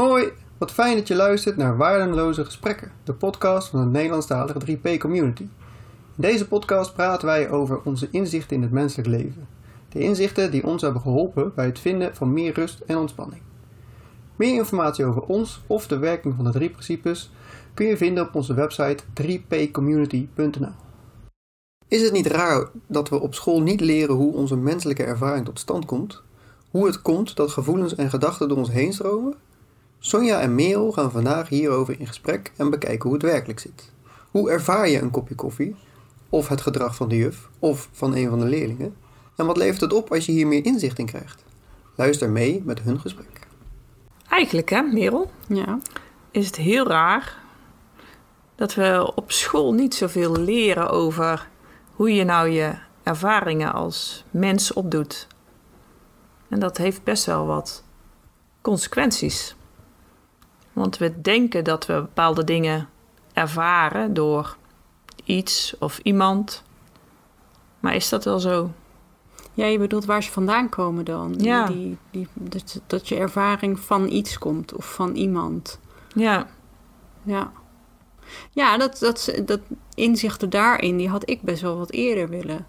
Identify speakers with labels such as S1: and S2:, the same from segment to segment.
S1: Hoi, wat fijn dat je luistert naar Waardeloze Gesprekken, de podcast van de Nederlandstalige 3P Community. In deze podcast praten wij over onze inzichten in het menselijk leven. De inzichten die ons hebben geholpen bij het vinden van meer rust en ontspanning. Meer informatie over ons of de werking van de drie principes kun je vinden op onze website 3pcommunity.nl. Is het niet raar dat we op school niet leren hoe onze menselijke ervaring tot stand komt? Hoe het komt dat gevoelens en gedachten door ons heen stromen? Sonja en Merel gaan vandaag hierover in gesprek en bekijken hoe het werkelijk zit. Hoe ervaar je een kopje koffie? Of het gedrag van de juf? Of van een van de leerlingen? En wat levert het op als je hier meer inzicht in krijgt? Luister mee met hun gesprek.
S2: Eigenlijk, hè, Merel,
S3: Ja.
S2: is het heel raar dat we op school niet zoveel leren over hoe je nou je ervaringen als mens opdoet. En dat heeft best wel wat consequenties. Want we denken dat we bepaalde dingen ervaren door iets of iemand. Maar is dat wel zo?
S3: Ja, je bedoelt waar ze vandaan komen dan.
S2: Ja.
S3: Die, die, dat, dat je ervaring van iets komt of van iemand.
S2: Ja,
S3: Ja, ja dat, dat, dat inzichten daarin, die had ik best wel wat eerder willen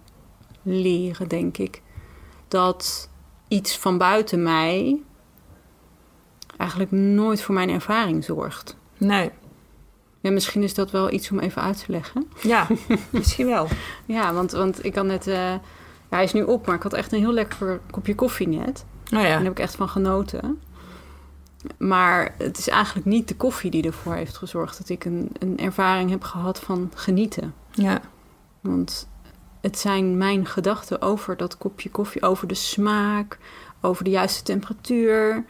S3: leren, denk ik. Dat iets van buiten mij eigenlijk nooit voor mijn ervaring zorgt.
S2: nee.
S3: Ja, misschien is dat wel iets om even uit te leggen.
S2: Ja, misschien wel.
S3: Ja, want, want ik had net... eh, ja, hij is nu op, maar ik had echt een heel lekker kopje koffie net.
S2: Nou
S3: Daar
S2: ja,
S3: heb ik echt van genoten. Maar het is eigenlijk niet de koffie die ervoor heeft gezorgd dat ik een, een ervaring heb gehad van genieten.
S2: ja,
S3: Want het zijn mijn gedachten over dat kopje koffie, over de smaak, over de juiste temperatuur.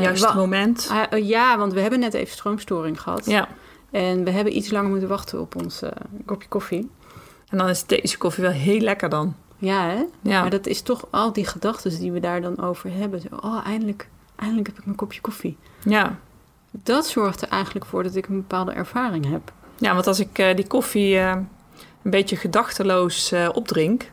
S2: Juiste
S3: wa-
S2: moment.
S3: Ah, eh, ja, want we hebben net even stroomstoring gehad.
S2: Ja,
S3: En we hebben iets langer moeten wachten op ons eh, kopje koffie.
S2: en dan is deze koffie wel heel lekker dan.
S3: Ja, hè?
S2: Ja,
S3: Maar dat is toch al die gedachten die we daar dan over hebben. Zo, oh, eindelijk, eindelijk heb ik mijn kopje koffie.
S2: ja.
S3: Dat zorgt er eigenlijk voor dat ik een bepaalde ervaring heb.
S2: ja want als ik die koffie een beetje gedachteloos opdrink...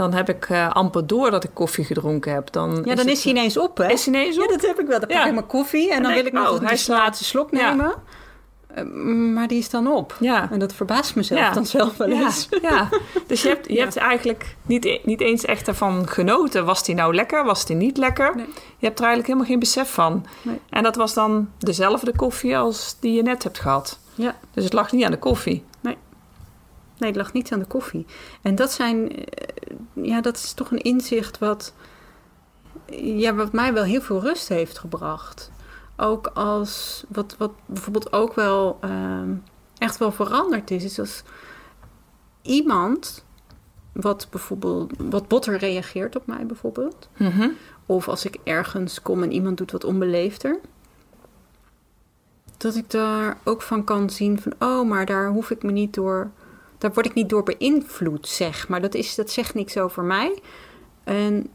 S2: dan heb ik eh, amper door dat ik koffie gedronken heb. Dan
S3: Ja, dan is hij ineens op, hè?
S2: Is hij ineens op?
S3: Ja, dat heb ik wel. Dan pak
S2: Ja.
S3: ik mijn koffie en
S2: Dan
S3: wil ik nog
S2: oh, hij
S3: laatste slok
S2: Ja.
S3: nemen. Eh, maar die is dan op.
S2: Ja.
S3: En dat verbaast mezelf
S2: Ja.
S3: dan zelf wel
S2: Ja,
S3: eens.
S2: ja, dus je hebt, je
S3: Ja.
S2: hebt eigenlijk niet, e- niet eens echt ervan genoten. Was die nou lekker? Was die niet lekker?
S3: Nee.
S2: Je hebt er eigenlijk helemaal geen besef van.
S3: Nee.
S2: En dat was dan dezelfde koffie als die je net hebt gehad.
S3: Ja.
S2: Dus het lag niet aan de koffie.
S3: Nee, het lag niet aan de koffie. En dat zijn... eh, Ja, dat is toch een inzicht wat... Ja, wat mij wel heel veel rust heeft gebracht. Ook als... Wat, wat bijvoorbeeld ook wel... ehm, echt wel veranderd is. Is als iemand... Wat bijvoorbeeld... Wat botter reageert op mij bijvoorbeeld.
S2: Mhm.
S3: Of als ik ergens kom en iemand doet wat onbeleefder. Dat ik daar ook van kan zien van, oh, maar daar hoef ik me niet door, daar word ik niet door beïnvloed, zeg. Maar dat, is, dat zegt niks over mij. En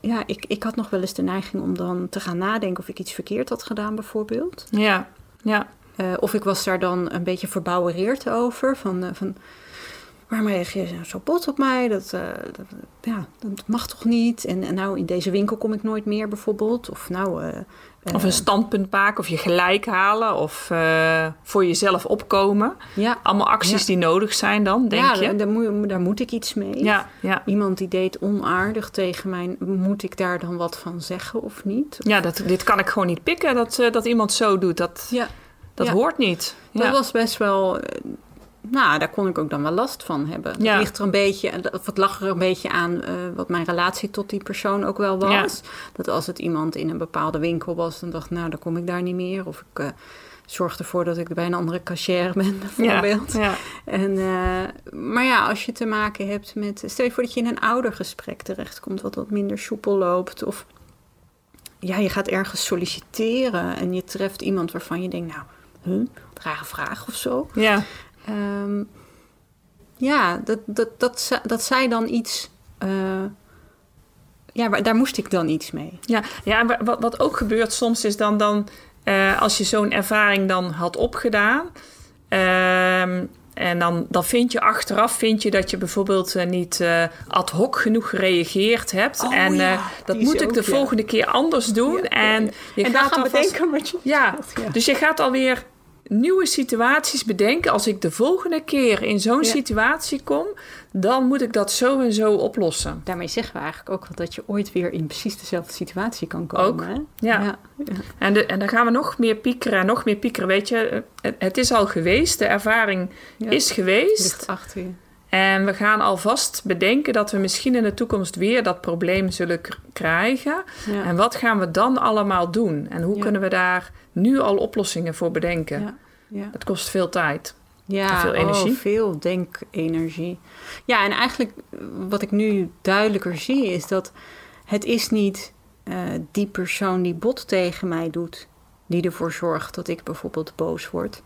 S3: ja, ik, ik had nog wel eens de neiging om dan te gaan nadenken of ik iets verkeerd had gedaan, bijvoorbeeld.
S2: Ja, ja,
S3: Eh, of ik was daar dan een beetje verbouwereerd over. Van, eh, van waarom reageer je nou zo bot op mij? Dat, eh, dat, ja, dat mag toch niet? En, en nou, in deze winkel kom ik nooit meer bijvoorbeeld. Of nou... eh, eh,
S2: Of een standpunt maken, of je gelijk halen, of voor jezelf opkomen.
S3: ja,
S2: Allemaal acties
S3: Ja.
S2: die nodig zijn dan, denk
S3: ja,
S2: je?
S3: Daar, moet, daar moet ik iets mee.
S2: Ja, ja.
S3: Iemand die deed onaardig tegen mij, moet ik daar dan wat van zeggen of niet?
S2: ja dat, dit kan ik gewoon niet pikken, dat, dat iemand zo doet. Dat,
S3: Ja,
S2: dat hoort niet.
S3: dat was best wel... Nou, daar kon ik ook dan wel last van hebben.
S2: Ja.
S3: Het, ligt er een beetje, of het lag er een beetje aan eh, wat mijn relatie tot die persoon ook wel was. Dat als het iemand in een bepaalde winkel was, dan dacht ik, nou, dan kom ik daar niet meer. Of ik eh, zorg ervoor dat ik bij een andere cashier ben, bijvoorbeeld.
S2: Ja.
S3: En, eh, maar ja, als je te maken hebt met... Stel je voor dat je in een oudergesprek terechtkomt... wat wat minder soepel loopt. Of ja, je gaat ergens solliciteren... en je treft iemand waarvan je denkt... nou, huh, rare vraag of zo.
S2: ja.
S3: Ehm, ja, dat, dat, dat, zij dan iets... eh, ja, daar moest ik dan iets mee.
S2: Ja, ja wat, wat ook gebeurt soms is dan, dan eh, als je zo'n ervaring dan had opgedaan. ehm, en dan, dan vind je achteraf vind je dat je bijvoorbeeld eh, niet ad hoc genoeg gereageerd hebt.
S3: Oh,
S2: en
S3: ja,
S2: dat moet ik
S3: ook,
S2: de
S3: ja.
S2: volgende keer anders doen.
S3: Ja,
S2: en je
S3: en dan
S2: gaat
S3: gaan
S2: alvast-
S3: bedenken wat je
S2: Ja,
S3: ja.
S2: dus je gaat alweer nieuwe situaties bedenken. Als ik de volgende keer in zo'n
S3: Ja.
S2: situatie kom, dan moet ik dat zo en zo oplossen.
S3: Daarmee zeggen we eigenlijk ook dat je ooit weer in precies dezelfde situatie kan komen.
S2: Ook,
S3: Hè?
S2: ja.
S3: ja.
S2: En, de, en dan gaan we nog meer piekeren en nog meer piekeren. Weet je, het, het is al geweest, de ervaring
S3: Ja.
S2: is geweest.
S3: Ligt achter je.
S2: En we gaan alvast bedenken dat we misschien in de toekomst weer dat probleem zullen krijgen.
S3: Ja.
S2: En wat gaan we dan allemaal doen? En hoe
S3: Ja.
S2: kunnen we daar nu al oplossingen voor bedenken?
S3: Ja. Ja.
S2: Het kost veel tijd.
S3: Ja,
S2: veel energie.
S3: Oh, veel denkenergie. Ja, en eigenlijk wat ik nu duidelijker zie is dat het is niet eh, die persoon die bot tegen mij doet, die ervoor zorgt dat ik bijvoorbeeld boos word.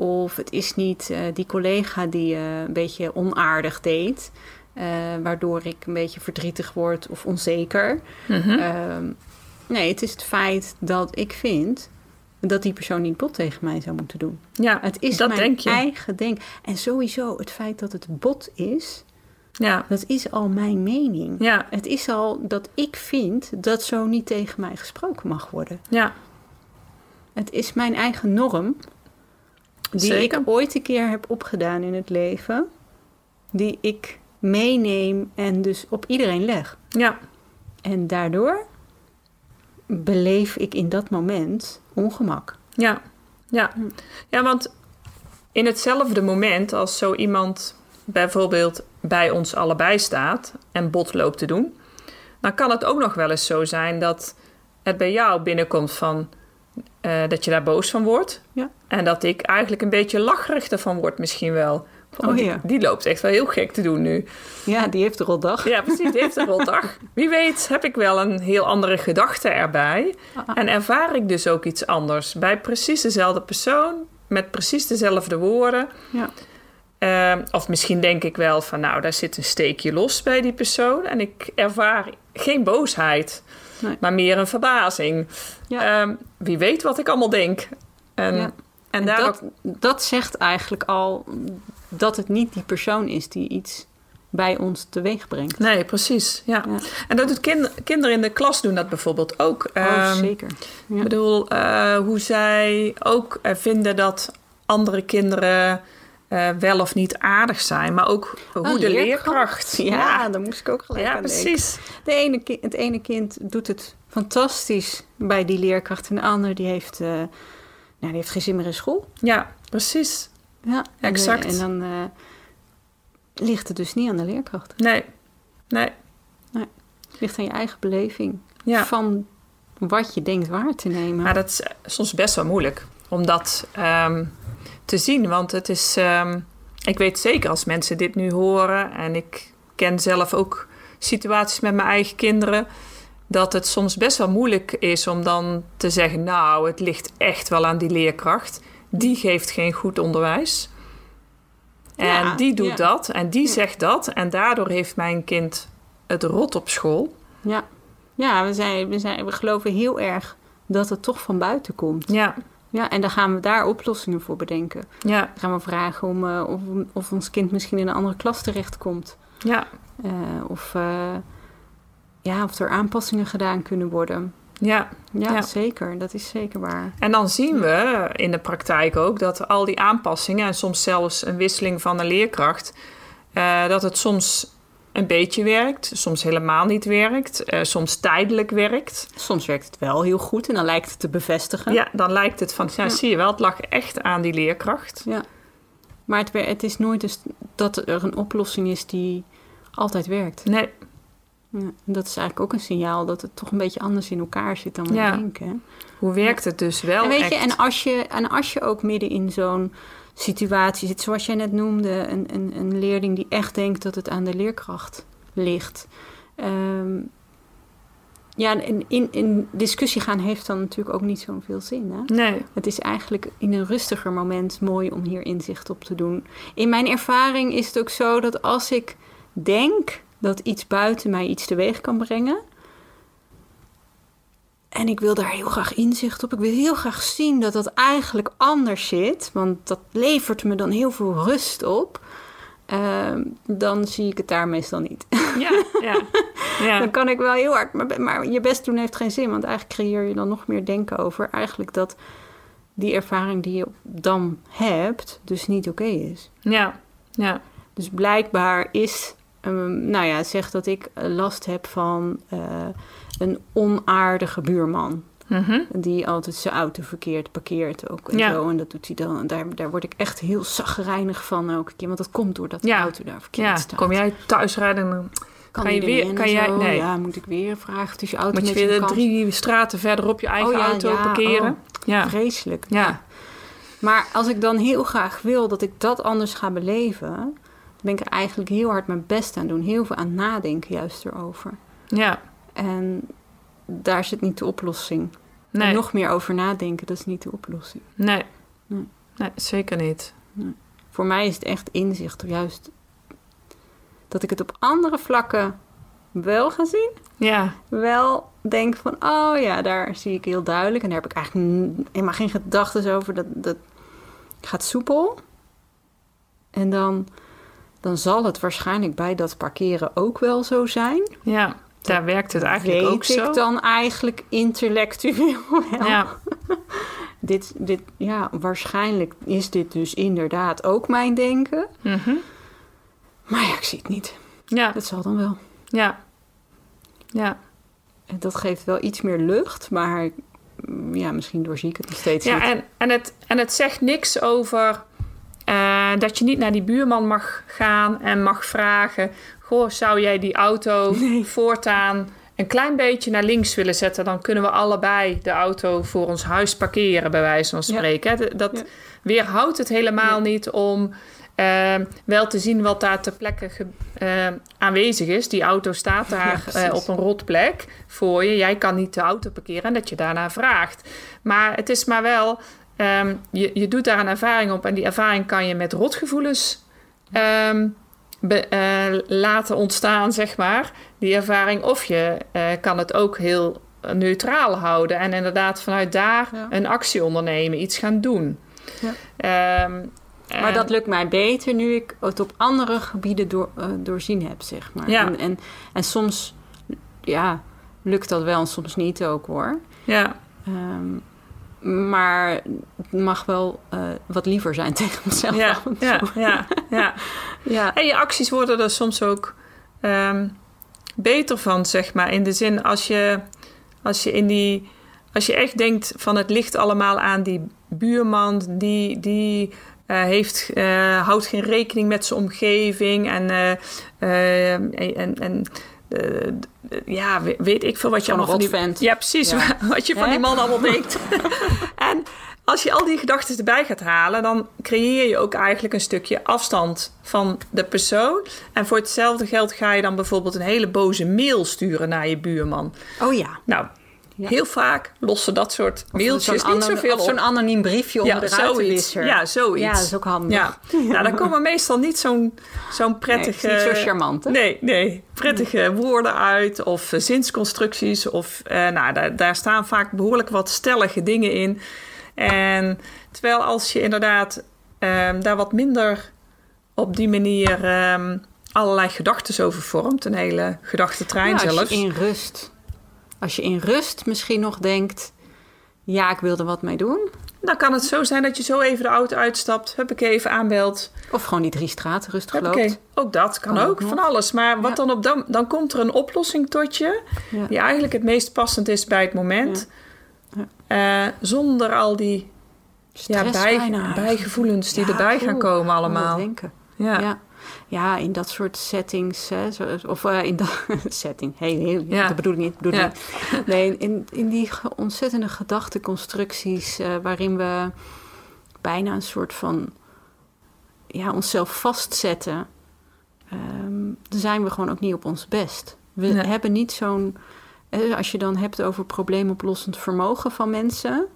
S3: Of het is niet eh, die collega die eh, een beetje onaardig deed, eh, waardoor ik een beetje verdrietig word of onzeker. Ehm, nee, het is het feit dat ik vind dat die persoon niet bot tegen mij zou moeten doen.
S2: ja,
S3: Het is
S2: dat
S3: mijn
S2: denk je.
S3: eigen denk. En sowieso het feit dat het bot is,
S2: Ja,
S3: dat is al mijn mening.
S2: ja,
S3: Het is al dat ik vind dat zo niet tegen mij gesproken mag worden.
S2: ja.
S3: Het is mijn eigen norm, die
S2: Zeker.
S3: ik ooit een keer heb opgedaan in het leven, die ik meeneem en dus op iedereen leg.
S2: ja.
S3: En daardoor beleef ik in dat moment ongemak.
S2: Ja, ja.
S3: Hm.
S2: ja, want in hetzelfde moment als zo iemand bijvoorbeeld bij ons allebei staat en bot loopt te doen, dan kan het ook nog wel eens zo zijn dat het bij jou binnenkomt van eh, dat je daar boos van wordt.
S3: Ja.
S2: En dat ik eigenlijk een beetje lacherig ervan word misschien wel.
S3: Oh,
S2: die,
S3: ja.
S2: die loopt echt wel heel gek te doen nu.
S3: Ja, die heeft er al dag.
S2: Ja, precies. Die heeft een rotdag. Wie weet heb ik wel een heel andere gedachte erbij.
S3: Ah,
S2: En ervaar ik dus ook iets anders. Bij precies dezelfde persoon, met precies dezelfde woorden.
S3: Ja.
S2: Ehm, of misschien denk ik wel van, nou, daar zit een steekje los bij die persoon. En ik ervaar geen boosheid,
S3: Nee.
S2: maar meer een verbazing.
S3: Ja.
S2: Ehm, wie weet wat ik allemaal denk. En,
S3: Ja.
S2: en,
S3: En
S2: daar
S3: dat, dat zegt eigenlijk al dat het niet die persoon is die iets bij ons teweeg brengt.
S2: Nee, precies. Ja.
S3: Ja.
S2: En dat doet kind- kinderen in de klas doen dat bijvoorbeeld ook.
S3: oh,
S2: Ehm,
S3: zeker. Ja.
S2: Ik bedoel, eh, hoe zij ook eh, vinden dat andere kinderen eh, wel of niet aardig zijn, maar ook hoe
S3: Oh,
S2: de leerkracht.
S3: Ja,
S2: ja,
S3: daar moest ik ook gelijk
S2: ja,
S3: aan denken.
S2: precies.
S3: De ene het ene kind doet het fantastisch bij die leerkracht en de ander die heeft, eh, nou, die heeft geen zin meer in school.
S2: Ja, precies.
S3: Ja, en,
S2: Exact.
S3: En, dan eh, ligt het dus niet aan de leerkracht.
S2: Nee, nee,
S3: Het ligt aan je eigen beleving
S2: ja.
S3: van wat je denkt waar te nemen.
S2: Maar dat is eh, soms best wel moeilijk om dat ehm, te zien, want het is. ehm, ik weet zeker als mensen dit nu horen en ik ken zelf ook situaties met mijn eigen kinderen. Dat het soms best wel moeilijk is om dan te zeggen: Nou, het ligt echt wel aan die leerkracht. Die geeft geen goed onderwijs. En
S3: Ja,
S2: die doet
S3: ja.
S2: dat en die
S3: Ja.
S2: zegt dat. En daardoor heeft mijn kind het rot op school.
S3: Ja, ja we, zijn, we, zijn, we geloven heel erg dat het toch van buiten komt.
S2: Ja,
S3: Ja, en dan gaan we daar oplossingen voor bedenken.
S2: ja,
S3: Dan gaan we vragen om, eh, of, of ons kind misschien in een andere klas terechtkomt.
S2: ja,
S3: Eh, of, eh, ja, of er aanpassingen gedaan kunnen worden.
S2: ja.
S3: Ja,
S2: Ja.
S3: zeker. Dat is zeker waar.
S2: En dan zien we in de praktijk ook dat al die aanpassingen en soms zelfs een wisseling van een leerkracht, eh, dat het soms een beetje werkt, soms helemaal niet werkt, eh, soms tijdelijk werkt.
S3: Soms werkt het wel heel goed en dan lijkt het te bevestigen.
S2: Ja, dan lijkt het van, ja,
S3: Ja.
S2: zie je wel, het lag echt aan die leerkracht.
S3: Ja. Maar het, het is nooit dus dat er een oplossing is die altijd werkt.
S2: Nee,
S3: Ja, en dat is eigenlijk ook een signaal dat het toch een beetje anders in elkaar zit dan we
S2: Ja.
S3: denken.
S2: hoe werkt het dus wel
S3: en weet
S2: echt?
S3: je, en als je, en als je ook midden in zo'n situatie zit, zoals jij net noemde, een, een, een leerling die echt denkt dat het aan de leerkracht ligt. Ehm, ja, en in, in discussie gaan heeft dan natuurlijk ook niet zoveel zin. Hè?
S2: Nee,
S3: Het is eigenlijk in een rustiger moment mooi om hier inzicht op te doen. In mijn ervaring is het ook zo dat als ik denk dat iets buiten mij iets teweeg kan brengen, En ik wil daar heel graag inzicht op. Ik wil heel graag zien dat dat eigenlijk anders zit. Want dat levert me dan heel veel rust op. Ehm, dan zie ik het daar meestal niet.
S2: Ja, ja, ja.
S3: Dan kan ik wel heel hard, maar, maar je best doen heeft geen zin. Want eigenlijk creëer je dan nog meer denken over eigenlijk dat die ervaring die je dan hebt, dus niet oké is.
S2: ja, ja.
S3: Dus blijkbaar is, ehm, nou ja, zeg dat ik eh, last heb van eh, een onaardige buurman.
S2: Mhm.
S3: Die altijd zijn auto verkeerd parkeert ook en
S2: Ja.
S3: zo. En dat doet hij dan. Daar, daar word ik echt heel zagrijnig van elke keer. Want dat komt doordat de
S2: Ja.
S3: auto daar verkeerd
S2: Ja,
S3: staat.
S2: kom jij thuis rijden en dan
S3: kan,
S2: kan je
S3: er
S2: weer- kan jij- nee.
S3: Ja, moet ik weer vragen. Dus je auto
S2: moet je weer drie straten verderop je eigen
S3: Oh ja,
S2: auto
S3: ja,
S2: parkeren.
S3: oh.
S2: Ja,
S3: Vreselijk.
S2: ja,
S3: Maar als ik dan heel graag wil dat ik dat anders ga beleven... ben ik er eigenlijk heel hard mijn best aan doen. Heel veel aan nadenken juist erover.
S2: ja.
S3: En daar zit niet de oplossing.
S2: Nee,
S3: En nog meer over nadenken, dat is niet de oplossing.
S2: nee.
S3: Nee.
S2: nee, zeker niet.
S3: Voor mij is het echt inzicht, juist dat ik het op andere vlakken wel ga zien.
S2: Ja,
S3: Wel denk van, oh ja, daar zie ik heel duidelijk. En daar heb ik eigenlijk helemaal geen gedachten over. Dat, dat gaat soepel. En dan, dan zal het waarschijnlijk bij dat parkeren ook wel zo zijn.
S2: ja. Daar werkt het eigenlijk
S3: Weet
S2: ook zo.
S3: ik dan eigenlijk intellectueel wel.
S2: Ja,
S3: Dit, dit, ja, waarschijnlijk is dit dus inderdaad ook mijn denken.
S2: mhm.
S3: Maar ja, ik zie het niet.
S2: ja,
S3: Dat zal dan wel.
S2: ja. Ja,
S3: En dat geeft wel iets meer lucht, maar mm, ja, misschien doorzie ik het nog steeds
S2: ja
S3: niet.
S2: en, en, het, en het zegt niks over eh, dat je niet naar die buurman mag gaan en mag vragen... Goh, zou jij die auto voortaan een klein beetje naar links willen zetten? Dan kunnen we allebei de auto voor ons huis parkeren, bij wijze van spreken. Dat
S3: Ja.
S2: weerhoudt het helemaal niet om eh, wel te zien wat daar ter plekke eh, aanwezig is. Die auto staat daar eh, op een rotplek voor je. Jij kan niet de auto parkeren en dat je daarna vraagt. Maar het is maar wel, ehm, je, je doet daar een ervaring op en die ervaring kan je met rotgevoelens ehm, be- eh, laten ontstaan, zeg maar. Die ervaring. Of je eh, kan het ook heel neutraal houden en inderdaad vanuit daar
S3: Ja.
S2: een actie ondernemen, iets gaan doen.
S3: Ja.
S2: Ehm,
S3: Maar dat lukt mij beter nu ik het op andere gebieden door, eh, doorzien heb, zeg maar.
S2: Ja.
S3: En, en, en soms, ja, lukt dat wel en soms niet ook hoor.
S2: Ja,
S3: maar het mag wel eh, wat liever zijn tegen mezelf.
S2: ja,
S3: en
S2: ja, ja, ja.
S3: ja.
S2: En je acties worden er soms ook ehm, beter van, zeg maar. In de zin, als je, als je in die... Als je echt denkt van het ligt allemaal aan die buurman... die, die eh, heeft, eh, houdt geen rekening met zijn omgeving... en, eh, en, eh, ja, we- weet ik veel wat je allemaal van die... Ja, precies.
S3: Ja.
S2: Wat je van die man allemaal denkt. en als je al die gedachten erbij gaat halen, dan creëer je ook eigenlijk een stukje afstand van de persoon. En voor hetzelfde geld ga je dan bijvoorbeeld een hele boze mail sturen naar je buurman.
S3: Oh ja.
S2: Nou,
S3: Ja.
S2: heel vaak lossen dat soort mailtjes
S3: zo'n
S2: niet zoveel
S3: of zo'n
S2: op.
S3: anoniem briefje onder de
S2: zoiets.
S3: ruitenwisser.
S2: Ja, zoiets.
S3: Ja, dat is ook handig.
S2: Ja. Nou, dan komen meestal niet zo'n zo'n prettige...
S3: Nee, niet zo charmant, hè?
S2: Nee, nee. Prettige woorden uit of eh, zinsconstructies. Of, eh, nou, daar, daar staan vaak behoorlijk wat stellige dingen in. En terwijl als je inderdaad ehm, daar wat minder op die manier ehm, allerlei gedachten over vormt. Een hele gedachtentrein
S3: Ja, als
S2: zelfs.
S3: je in rust, als je in rust misschien nog denkt, ja, ik wil er wat mee doen.
S2: Dan kan het zo zijn dat je zo even de auto uitstapt. Huppakee, even aanbelt.
S3: Of gewoon die drie straten rustig
S2: Huppakee.
S3: loopt.
S2: Ook dat kan,
S3: Kan ook nog.
S2: van alles. Maar wat
S3: Ja.
S2: dan op dan, dan komt er een oplossing tot je,
S3: Ja.
S2: die eigenlijk het meest passend is bij het moment. Eh, zonder al die ja, bij, bijgevoelens die erbij gaan komen
S3: ik
S2: allemaal.
S3: denken.
S2: Ja.
S3: Ja. ja, in dat soort settings. Hè, of eh, in dat setting. Hey, hey,
S2: Ja.
S3: Dat bedoel ik niet. Bedoel ik
S2: Ja.
S3: niet. Nee, in, in die ontzettende gedachteconstructies... eh, waarin we bijna een soort van... Ja, onszelf vastzetten... ehm, dan zijn we gewoon ook niet op ons best. We
S2: Nee.
S3: hebben niet zo'n... eh, als je dan hebt over probleemoplossend vermogen van mensen...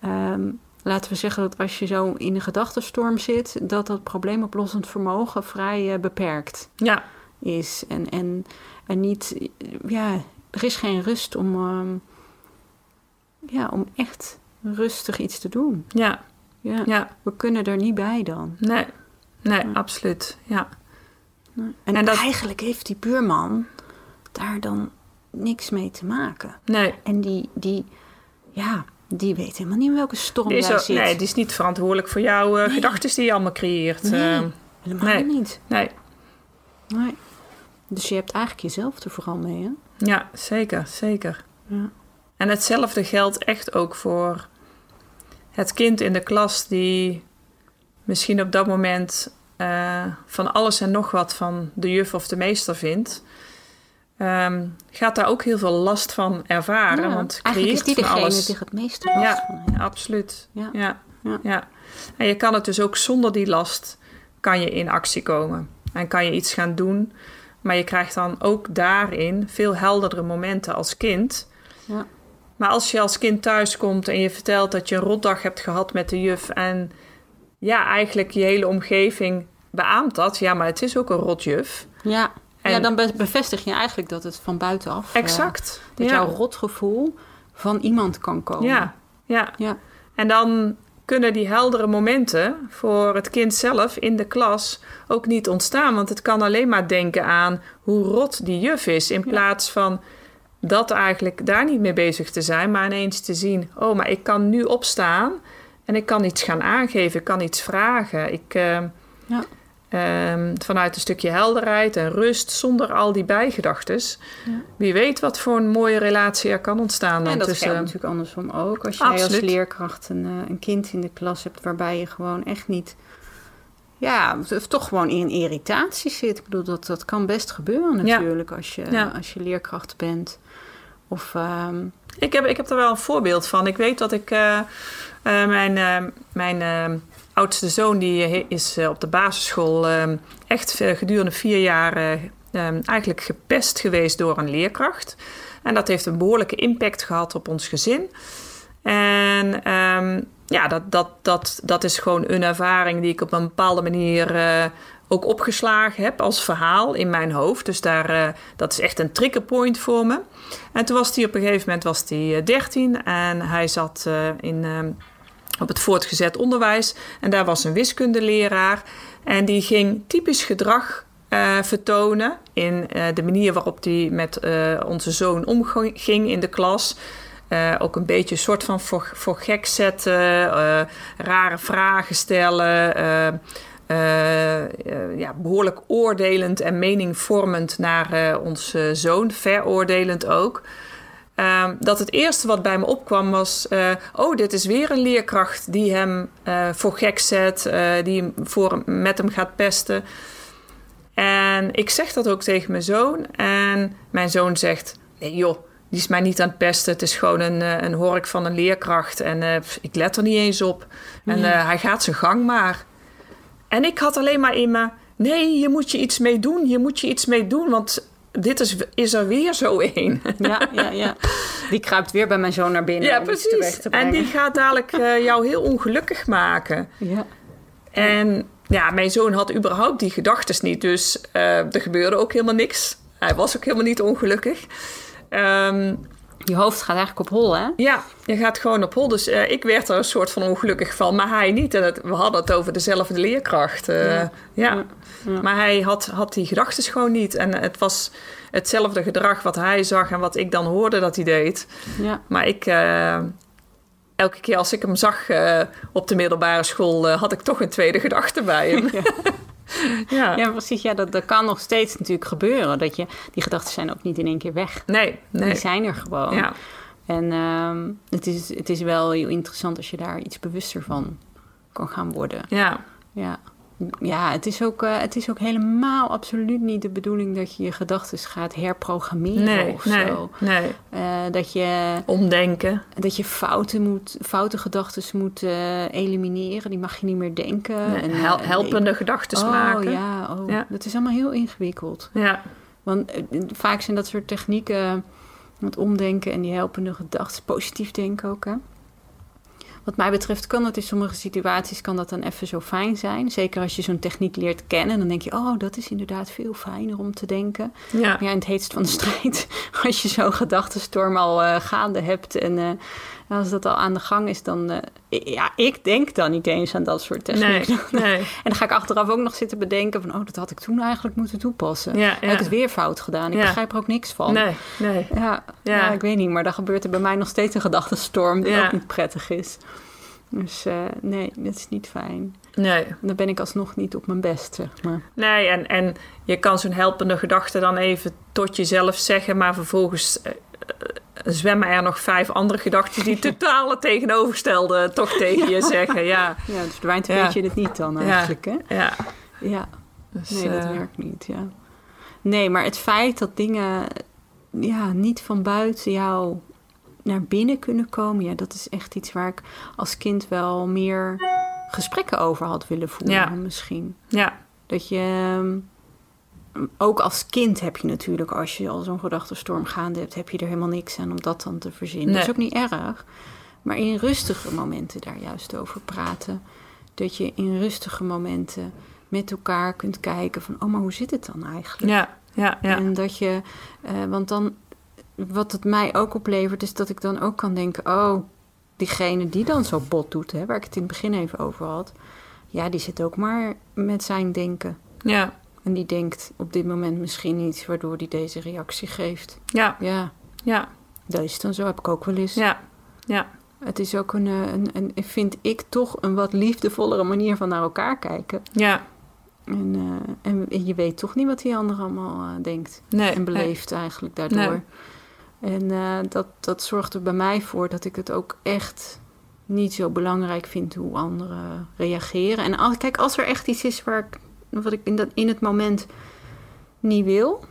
S3: ehm, laten we zeggen dat als je zo in een gedachtenstorm zit... dat dat probleemoplossend vermogen vrij eh, beperkt
S2: Ja.
S3: is. En, en, en niet, ja, er is geen rust om, ehm, ja, om echt rustig iets te doen.
S2: Ja,
S3: Ja.
S2: ja.
S3: We kunnen er niet bij dan.
S2: Nee, nee,
S3: Ja.
S2: absoluut. Ja.
S3: En,
S2: En dat-
S3: eigenlijk heeft die buurman daar dan niks mee te maken.
S2: Nee,
S3: En die, die ja, die weet helemaal niet in welke storm
S2: die is,
S3: jij zit.
S2: nee, die is niet verantwoordelijk voor jouw
S3: Nee.
S2: gedachten die je allemaal creëert.
S3: Nee.
S2: Eh,
S3: Helemaal
S2: nee.
S3: niet.
S2: nee,
S3: Nee. Dus je hebt eigenlijk jezelf er vooral mee, hè?
S2: ja, zeker, zeker.
S3: Ja.
S2: En hetzelfde geldt echt ook voor het kind in de klas die misschien op dat moment eh, van alles en nog wat van de juf of de meester vindt. Ehm, gaat daar ook heel veel last van ervaren,
S3: Ja,
S2: want
S3: eigenlijk is die degene
S2: alles.
S3: die er het meeste last
S2: Ja.
S3: van heeft.
S2: Ja, absoluut.
S3: Ja.
S2: Ja.
S3: Ja.
S2: Ja. En je kan het dus ook zonder die last kan je in actie komen. En kan je iets gaan doen. Maar je krijgt dan ook daarin veel helderdere momenten als kind.
S3: Ja.
S2: Maar als je als kind thuis komt en je vertelt dat je een rotdag hebt gehad met de juf. En ja, eigenlijk je hele omgeving beaamt dat. Ja, maar het is ook een rotjuf.
S3: Ja.
S2: En-
S3: ja, dan be- bevestig je eigenlijk dat het van buitenaf... eh,
S2: Exact.
S3: dat
S2: ja.
S3: jouw rotgevoel van iemand kan komen.
S2: Ja, ja.
S3: Ja.
S2: En dan kunnen die heldere momenten voor het kind zelf in de klas ook niet ontstaan. Want het kan alleen maar denken aan hoe rot die juf is. In
S3: Ja.
S2: plaats van dat eigenlijk daar niet mee bezig te zijn, maar ineens te zien: oh, maar ik kan nu opstaan en ik kan iets gaan aangeven, ik kan iets vragen. Ik, eh,
S3: Ja.
S2: Ehm, vanuit een stukje helderheid en rust, zonder al die bijgedachtes.
S3: Ja.
S2: Wie weet wat voor een mooie relatie er kan ontstaan. Dan
S3: En dat
S2: tussen,
S3: geldt natuurlijk andersom ook. Als jij als leerkracht een, eh, een kind in de klas hebt waarbij je gewoon echt niet... Ja, toch gewoon in irritatie zit. Ik bedoel, dat, dat kan best gebeuren
S2: Ja.
S3: natuurlijk als, je,
S2: Ja.
S3: als je leerkracht bent. Of ehm,
S2: Ik heb, ik heb er wel een voorbeeld van. Ik weet dat ik eh, eh, mijn, mijn eh, oudste zoon, die eh, is eh, op de basisschool eh, echt gedurende vier jaar eh, eh, eigenlijk gepest geweest door een leerkracht. En dat heeft een behoorlijke impact gehad op ons gezin. En ehm, ja, dat, dat, dat, dat is gewoon een ervaring die ik op een bepaalde manier ook opgeslagen heb als verhaal in mijn hoofd. Dus daar, dat is echt een triggerpoint voor me. En toen was hij op een gegeven moment was hij 13 en hij zat in, ehm, op het voortgezet onderwijs. En daar was een wiskundeleraar. En die ging typisch gedrag eh, vertonen in eh, de manier waarop hij met eh, onze zoon omging in de klas. Ook een beetje een soort van voor, voor gek zetten, rare vragen stellen. ja, behoorlijk oordelend en meningvormend naar onze zoon, veroordelend ook. Ehm, dat het eerste wat bij me opkwam was: eh, oh, dit is weer een leerkracht die hem eh, voor gek zet, eh, die hem voor, met hem gaat pesten. En ik zeg dat ook tegen mijn zoon. En mijn zoon zegt: nee, joh, die is mij niet aan het pesten. Het is gewoon een, een hork van een leerkracht. En pff, ik let er niet eens op. En hij gaat zijn gang maar. En ik had alleen maar in me: nee, je moet je iets mee doen. Je moet je iets mee doen, want dit is, is er weer zo een.
S3: ja, ja, ja. Die kruipt weer bij mijn zoon naar binnen
S2: Ja, precies.
S3: te
S2: En die gaat dadelijk eh, jou heel ongelukkig maken.
S3: Ja.
S2: En ja, mijn zoon had überhaupt die gedachten niet. Dus eh, er gebeurde ook helemaal niks. Hij was ook helemaal niet ongelukkig. Ehm,
S3: Je hoofd gaat eigenlijk op hol, hè?
S2: ja, je gaat gewoon op hol. Dus eh, ik werd er een soort van ongelukkig van, maar hij niet. En het, we hadden het over dezelfde leerkracht. eh,
S3: Ja.
S2: ja.
S3: Ja. Ja.
S2: Maar hij had, had die gedachten gewoon niet. En het was hetzelfde gedrag wat hij zag en wat ik dan hoorde dat hij deed.
S3: Ja.
S2: Maar ik, eh, elke keer als ik hem zag op de middelbare school, had ik toch een tweede gedachte bij hem. ja.
S3: Ja, precies. Ja, dat, dat kan nog steeds natuurlijk gebeuren. Dat je, die gedachten zijn ook niet in één keer weg.
S2: Nee, nee.
S3: Die zijn er gewoon.
S2: Ja.
S3: En ehm, het, is, het is wel heel interessant als je daar iets bewuster van kan gaan worden.
S2: Ja.
S3: Ja, ja het, is ook, eh, het is ook helemaal absoluut niet de bedoeling dat je je gedachten gaat herprogrammeren
S2: Nee,
S3: of
S2: nee,
S3: zo.
S2: nee.
S3: Eh, dat, je,
S2: Omdenken.
S3: dat je fouten moet, foute gedachten moet eh, elimineren. Die mag je niet meer denken.
S2: Nee,
S3: En,
S2: hel- helpende gedachten
S3: oh,
S2: maken.
S3: Ja, oh,
S2: Ja.
S3: dat is allemaal heel ingewikkeld.
S2: Ja.
S3: Want vaak zijn dat soort technieken, het omdenken en die helpende gedachten, positief denken ook. Hè? Wat mij betreft kan dat in sommige situaties kan dat dan even zo fijn zijn. Zeker als je zo'n techniek leert kennen. Dan denk je, oh, dat is inderdaad veel fijner om te denken.
S2: Ja.
S3: Maar ja, in het heetst van de strijd, als je zo'n gedachtenstorm al eh, gaande hebt en eh, als dat al aan de gang is, dan eh, ja, ik denk dan niet eens aan dat soort technieken.
S2: nee.
S3: En dan ga ik achteraf ook nog zitten bedenken van, oh, dat had ik toen eigenlijk moeten toepassen.
S2: Ja,
S3: Heb ik het weer fout gedaan? Ik
S2: Ja.
S3: begrijp er ook niks van.
S2: Nee, nee.
S3: Ja,
S2: Ja.
S3: ik weet niet, maar dan gebeurt er bij mij nog steeds een gedachtenstorm die ook niet prettig is. Dus eh, nee, dat is niet fijn.
S2: Nee,
S3: Dan ben ik alsnog niet op mijn best, zeg maar.
S2: nee. En, en je kan zo'n helpende gedachte dan even tot jezelf zeggen, maar vervolgens eh, eh, zwemmen er nog vijf andere gedachten die totaal het tegenovergestelde toch tegen je zeggen. Ja,
S3: Ja, dus verdwijnt
S2: Ja.
S3: weet je het niet dan
S2: Ja.
S3: eigenlijk, hè?
S2: ja.
S3: Ja,
S2: Dus,
S3: nee, dat werkt niet, ja. Nee, maar het feit dat dingen ja, niet van buiten jou naar binnen kunnen komen... ja, dat is echt iets waar ik als kind wel meer gesprekken over had willen voeren
S2: Ja.
S3: misschien.
S2: Ja,
S3: Dat je... ehm, Ook als kind heb je natuurlijk, als je al zo'n gedachtenstorm gaande hebt... heb je er helemaal niks aan om dat dan te verzinnen. Dat is ook niet erg. Maar in rustige momenten daar juist over praten. Dat je in rustige momenten met elkaar kunt kijken van... oh, maar hoe zit het dan eigenlijk?
S2: ja, ja, ja.
S3: En dat je... eh, want dan... Wat het mij ook oplevert, is dat ik dan ook kan denken... oh, diegene die dan zo bot doet, hè, waar ik het in het begin even over had... ja, die zit ook maar met zijn denken.
S2: Ja,
S3: En die denkt op dit moment misschien iets waardoor die deze reactie geeft.
S2: ja,
S3: Ja,
S2: ja,
S3: dat is dan zo, heb ik ook wel eens.
S2: ja, ja.
S3: Het is ook een, eh, een, een, vind ik toch een wat liefdevollere manier van naar elkaar kijken.
S2: ja.
S3: En, eh, en je weet toch niet wat die ander allemaal eh, denkt
S2: Nee,
S3: en beleeft eigenlijk daardoor.
S2: Nee.
S3: En eh, dat, dat zorgt er bij mij voor dat ik het ook echt niet zo belangrijk vind hoe anderen reageren. En als, kijk, als er echt iets is waar ik, wat ik in, dat, in het moment niet wil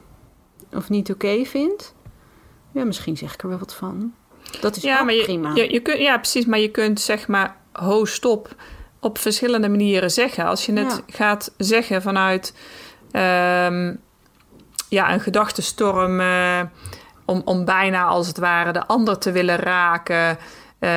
S3: of niet oké vind, ja, misschien zeg ik er wel wat van. Dat is
S2: ja, maar je,
S3: prima.
S2: Je, je kunt, ja, precies. Maar je kunt zeg maar, ho, stop, op verschillende manieren zeggen. Als je het
S3: Ja.
S2: gaat zeggen vanuit ehm, ja, een gedachtenstorm... eh, om, om bijna als het ware de ander te willen raken... eh,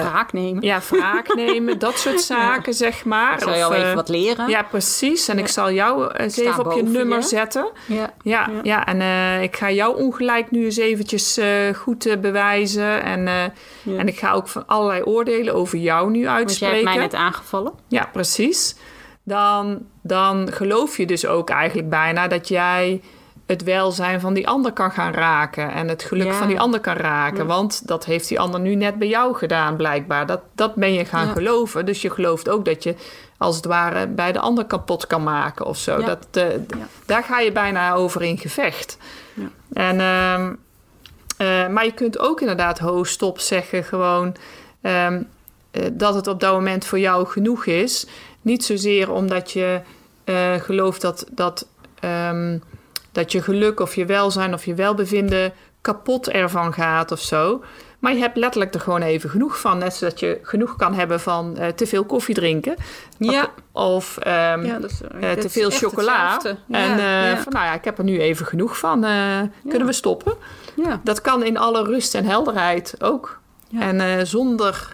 S3: Wraak nemen.
S2: ja, wraak nemen, dat soort zaken, zeg maar.
S3: Ik zal jou
S2: Of,
S3: even
S2: eh,
S3: wat leren.
S2: Ja, precies. En
S3: Ja.
S2: ik zal jou eens
S3: Sta
S2: even op je nummer
S3: je.
S2: zetten.
S3: Ja.
S2: Ja,
S3: Ja.
S2: ja. en eh, ik ga jou ongelijk nu eens eventjes eh, goed bewijzen. En, eh,
S3: Ja.
S2: en ik ga ook van allerlei oordelen over jou nu
S3: Want jij
S2: uitspreken.
S3: hebt mij net aangevallen.
S2: Ja, precies. Dan, dan geloof je dus ook eigenlijk bijna dat jij het welzijn van die ander kan gaan raken. En het geluk
S3: Ja.
S2: van die ander kan raken.
S3: Ja.
S2: Want dat heeft die ander nu net bij jou gedaan, blijkbaar. Dat, dat ben je gaan
S3: Ja.
S2: geloven. Dus je gelooft ook dat je als het ware bij de ander kapot kan maken of zo. Dat. Daar ga je bijna over in gevecht.
S3: Ja.
S2: En, ehm, eh, maar je kunt ook inderdaad ho, stop zeggen gewoon... ehm, eh, dat het op dat moment voor jou genoeg is. Niet zozeer omdat je eh, gelooft dat, dat, ehm, dat je geluk of je welzijn of je welbevinden kapot ervan gaat of zo. Maar je hebt letterlijk er gewoon even genoeg van. Net zoals je genoeg kan hebben van eh, te veel koffie drinken.
S3: Ja.
S2: Of ehm,
S3: Ja, dat is,
S2: eh,
S3: dat
S2: te veel chocola.
S3: Ja,
S2: en eh,
S3: ja.
S2: van nou ja, ik heb er nu even genoeg van. eh, Kunnen we stoppen?
S3: ja.
S2: Dat kan in alle rust en helderheid ook. En eh, zonder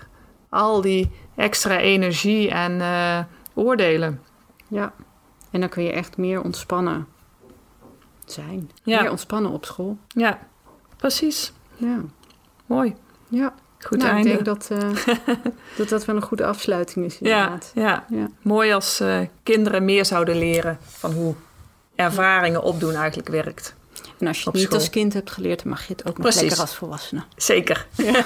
S2: al die extra energie en eh, oordelen.
S3: ja. En dan kun je echt meer ontspannen zijn.
S2: Ja.
S3: Meer ontspannen op school.
S2: Ja, precies.
S3: Ja.
S2: Mooi.
S3: Ja.
S2: Goed
S3: nou,
S2: einde.
S3: ik denk dat, eh, dat dat wel een goede afsluiting is
S2: ja,
S3: inderdaad.
S2: ja,
S3: Ja.
S2: mooi als eh, kinderen meer zouden leren van hoe ervaringen opdoen eigenlijk werkt.
S3: En als je het niet
S2: school.
S3: als kind hebt geleerd, dan mag je het ook nog
S2: Precies.
S3: lekker als volwassene.
S2: Zeker.